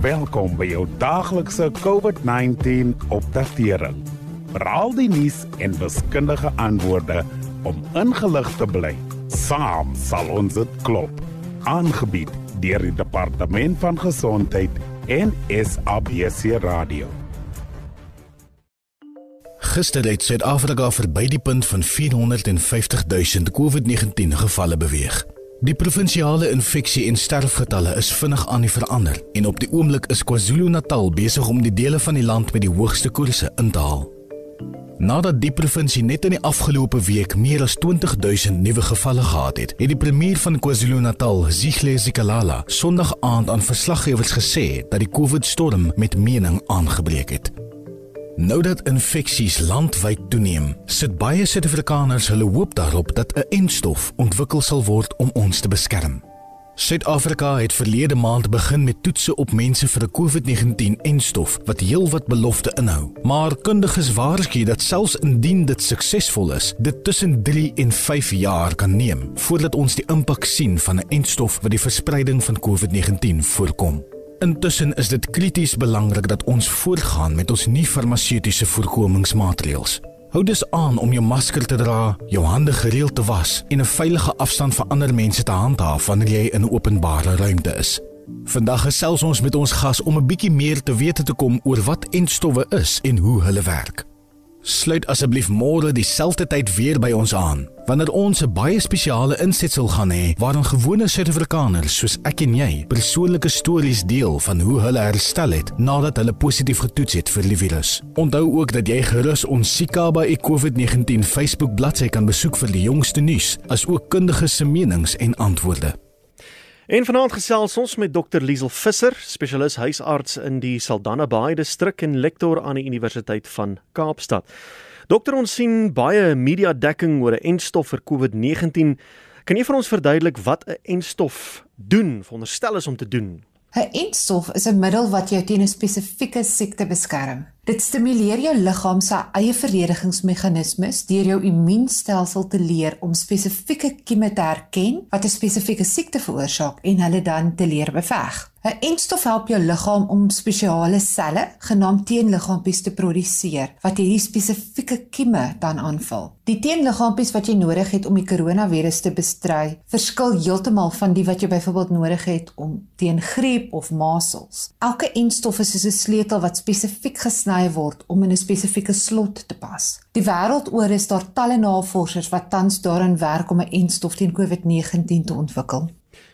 Welkom by jou daaglikse COVID-19 opdatering. Veral die nuus en wiskundige antwoorde om ingelig te bly. Saam sal ons dit klop. Aangebied deur die Departement van Gesondheid en SABC Radio. Gister het Suid-Afrika verby die punt van 450 000 COVID-19 gevalle beweeg. Die provinsiale infeksie en sterfgetalle is vinnig aan die verander en op die oomblik is KwaZulu-Natal besig om die dele van die land met die hoogste koerse in te haal. Nadat die provinsie net in die afgelope week meer as 20000 nuwe gevalle gehad het, het die premier van KwaZulu-Natal, Zihle Zikalala, Sondag aand aan verslaggewers gesê dat die COVID-storm met mening aangebreek het. Nou dat infeksies landwyd toeneem, sit baie Suid-Afrikaners hulle hoop daarop dat 'n enstof ontwikkel sal word om ons te beskerm. Suid-Afrika het verlede maand begin met toetse op mense vir 'n COVID-19 enstof wat heelwat belofte inhou. Maar kundiges waarsku dat selfs indien dit suksesvol is, dit tussen 3 en 5 jaar kan neem voordat ons die impak sien van 'n enstof wat die verspreiding van COVID-19 voorkom. Intussen is dit krities belangrik dat ons voortgaan met ons nuwe farmaseutiese voorkomingsmaatreëls. Hou dus aan om jou masker te dra, jou hande gereeld te was en 'n veilige afstand van ander mense te handhaaf wanneer jy in 'n openbare ruimte is. Vandag gesels ons met ons gas om 'n bietjie meer te weet te kom oor wat entstowwe is en hoe hulle werk. Sluit asseblief môre dieselfde tyd weer by ons aan wanneer ons 'n baie spesiale insetsel gaan hê waarin gewone Suid-Afrikaners soos ek en jy persoonlike stories deel van hoe hulle herstel het nadat hulle positief getoets het vir die virus. Onthou ook dat jy gerus ons Sika by COVID-19 Facebook bladsy kan besoek vir die jongste nuus as ook kundige se menings en antwoorde. En vanaand gesels ons met Dr Liesel Visser, spesialis huisarts in die Saldanha Bay distrik en lektor aan die Universiteit van Kaapstad. Dokter, ons sien baie media dekking oor 'n enstof vir COVID-19. Kan jy vir ons verduidelik wat 'n enstof doen, veronderstel is om te doen? 'n Enstof is 'n middel wat jou teen 'n spesifieke siekte beskerm. Dit stimuleer jou liggaam se eie verdedigingsmeganismes deur jou immuunstelsel te leer om spesifieke kieme te herken wat 'n spesifieke siekte veroorsaak en hulle dan te leer beveg. 'n Enstof help jou liggaam om spesiale selle, genaamd teenliggaampies te produseer wat hierdie spesifieke kieme dan aanval. Die teenliggaampies wat jy nodig het om die koronavirus te bestry, verskil heeltemal van die wat jy byvoorbeeld nodig het om teen griep of masels. Elke enstof is soos 'n sleutel wat spesifiek gesny word om in 'n spesifieke slot te pas. Die wêreld oor is daar talle navorsers wat tans daaraan werk om 'n enstof teen COVID-19 te ontwikkel.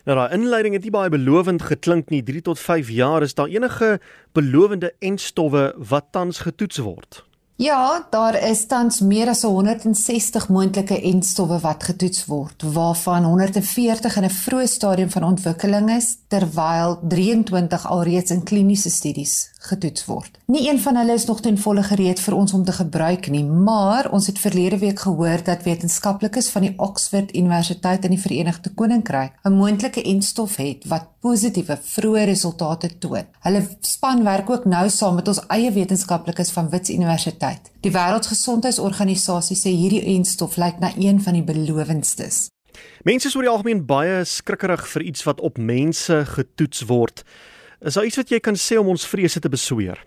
Nou daai inleiding het nie baie belovend geklink nie. 3 tot 5 jaar is daar enige belowende enstowwe wat tans getoets word. Ja, daar is tans meer as 160 moontlike enstowwe wat getoets word, waarvan 140 in 'n vroeë stadium van ontwikkeling is, terwyl 23 alreeds in kliniese studies getoets word. Nie een van hulle is nog ten volle gereed vir ons om te gebruik nie, maar ons het verlede week gehoor dat wetenskaplikes van die Oxford Universiteit in die Verenigde Koninkryk 'n moontlike enstof het wat positiewe vroeë resultate toon. Hulle span werk ook nou saam met ons eie wetenskaplikes van Wits Universiteit. Die Wêreldgesondheidsorganisasie sê hierdie enstof lyk na een van die belowendstes. Mense is oor die algemeen baie skrikkerig vir iets wat op mense getoets word. Is daar iets wat jy kan sê om ons vrese te besweer?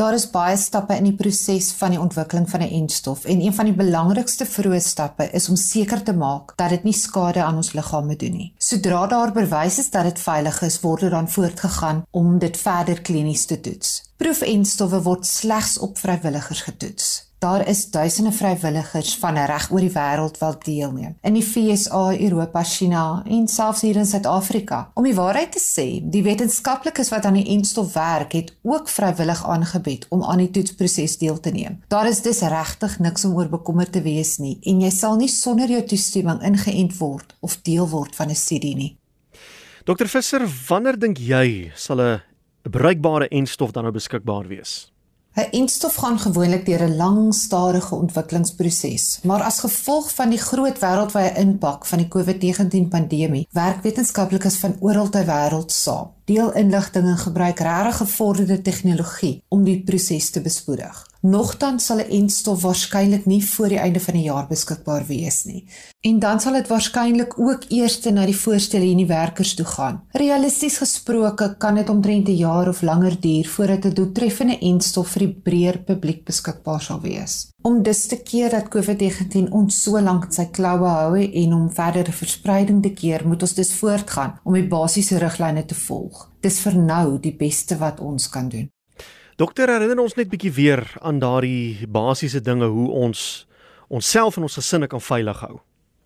Daar is baie stappe in die proses van die ontwikkeling van 'n enstof en een van die belangrikste vroeë stappe is om seker te maak dat dit nie skade aan ons liggame doen nie. Sodra daar bewys is dat dit veilig is, word dit dan voortgegaan om dit verder klinies te toets. Proefenstowwe word slegs op vrywilligers getoets. Daar is duisende vrywilligers van reg oor die wêreld wat deelneem. In die FSA, Europa, China en selfs hier in Suid-Afrika. Om die waarheid te sê, die wetenskaplikes wat aan die enstof werk, het ook vrywillig aangebied om aan die toetsproses deel te neem. Daar is dus regtig niks om oor bekommerd te wees nie en jy sal nie sonder jou toestemming ingeënt word of deel word van 'n studie nie. Dokter Visser, wanneer dink jy sal 'n bruikbare enstof dan nou beskikbaar wees? 'n Enstof gaan gewoonlik deur 'n lang stadige ontwikkelingsproses, maar as gevolg van die groot wêreldwye impak van die COVID-19 pandemie, werk wetenskaplikes van oral ter wêreld saam. Deel inligting en gebruik regtig gevorderde tegnologie om die proses te bespoedig. Nogtans sal 'n enstof waarskynlik nie voor die einde van die jaar beskikbaar wees nie. En dan sal dit waarskynlik ook eers na die voorstelle in die werkers toe gaan. Realisties gesproke kan dit omtrent 'n jaar of langer duur voordat 'n doeltreffende enstof vir die breër publiek beskikbaar sal wees. Om dus te keer dat COVID-19 ons so lank in sy kloue hou en om verdere verspreiding te keer, moet ons dus voortgaan om die basiese riglyne te volg. Dis vir nou die beste wat ons kan doen. Dokter, herinner ons net bietjie weer aan daardie basiese dinge hoe ons onsself en ons gesinne kan veilig hou.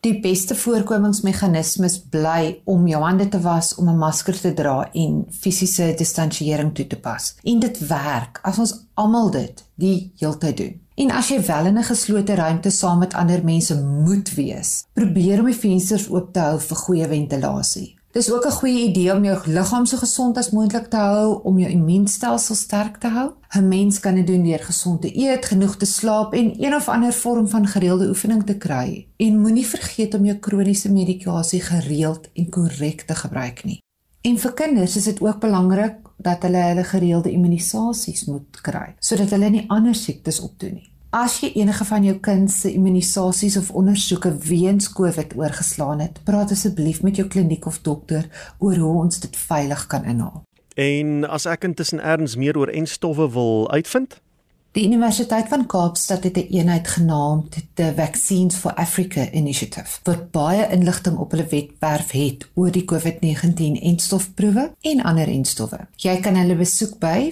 Die beste voorkomingsmeganismes bly om jou hande te was, om 'n masker te dra en fisiese distansiering toe te pas. En dit werk as ons almal dit die heeltyd doen. En as jy wel in 'n geslote ruimte saam met ander mense moet wees, probeer om die vensters oop te hou vir goeie ventilasie. Dis ook 'n goeie idee om jou liggaam so gesond as moontlik te hou, om jou immuunstelsel sterk te hou. 'n Mens kan dit doen deur gesond te eet, genoeg te slaap en een of ander vorm van gereelde oefening te kry. En moenie vergeet om jou kroniese medikasie gereeld en korrek te gebruik nie. En vir kinders is dit ook belangrik dat hulle hulle gereelde immunisasies moet kry sodat hulle nie ander siektes opdoen nie. As jy enige van jou kind se immunisasies of ondersoeke weens COVID oorgeslaan het, praat asseblief met jou kliniek of dokter oor hoe ons dit veilig kan inhaal. En as ek intussen erns meer oor enstowwe wil uitvind, Die Universiteit van Kaapstad het 'n eenheid genaamd the Vaccines for Africa Initiative wat baie inligting op hulle webwerf het oor die COVID-19 enstofproewe en ander enstowwe. Jy kan hulle besoek by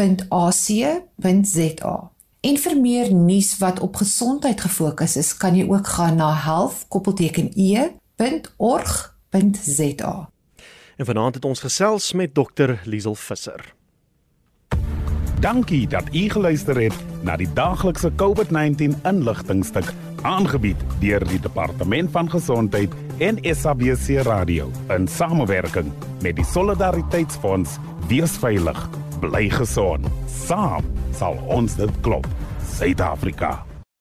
vacfa.uct.ac.za. En vir meer nuus wat op gesondheid gefokus is, kan jy ook gaan na health.e.org.za. En vanaand het ons gesels met dokter Liesel Visser. Dankie dat u geluister het na die daaglikse COVID-19 inligtingstuk aangebied deur die Departement van Gesondheid en SABC Radio in samewerking met die Solidariteitsfonds. Wees veilig, bly gesond. Saam sal ons dit klop. Suid-Afrika.